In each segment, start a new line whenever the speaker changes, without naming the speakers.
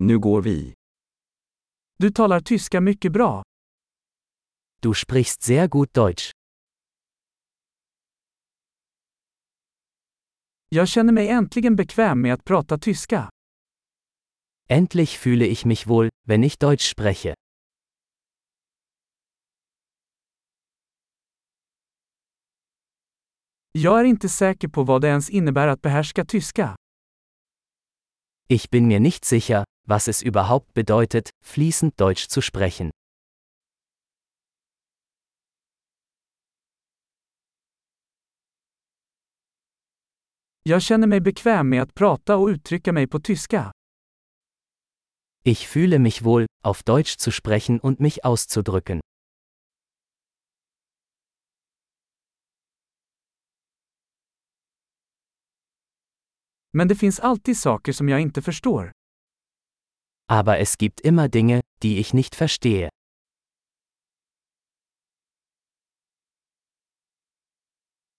Nu går vi.
Du talar tyska mycket bra.
Du sprichst sehr gut Deutsch.
Jag känner mig äntligen bekväm med att prata tyska.
Endlich fühle ich mich wohl, wenn ich Deutsch spreche.
Jag är inte säker på vad det ens innebär att behärska tyska.
Ich bin mir nicht sicher, was es überhaupt bedeutet, fließend Deutsch zu sprechen.
Jag känner mig bekväm med att prata och uttrycka mig på tyska.
Ich fühle mich wohl, auf Deutsch zu sprechen und mich auszudrücken.
Men det finns alltid saker som jag inte förstår.
Aber es gibt immer Dinge, die ich nicht verstehe.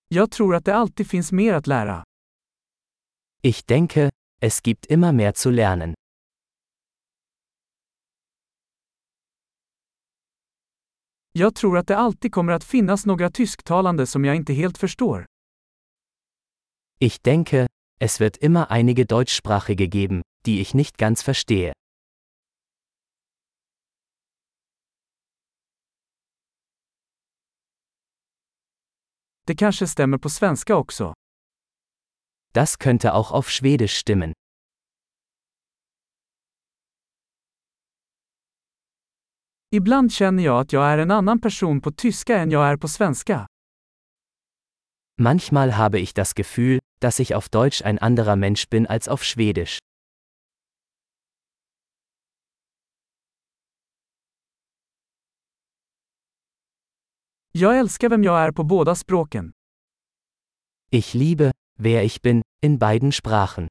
Jag tror att det alltid finns mer att lära.
Ich denke, es gibt immer mehr zu lernen.
Jag tror att det alltid kommer att finnas några tysktalande som jag inte helt förstår.
Ich denke, es wird immer einige Deutschsprachige geben, die ich nicht ganz verstehe.
Det kanske stämmer på svenska också.
Das könnte auch auf Schwedisch stimmen.
Ibland känner jag att jag är en annan person på tyska än jag är på svenska.
Manchmal habe ich das Gefühl, dass ich auf Deutsch ein anderer Mensch bin als auf Schwedisch.
Jag älskar vem jag är på båda språken.
Ich liebe, wer ich bin, in beiden Sprachen.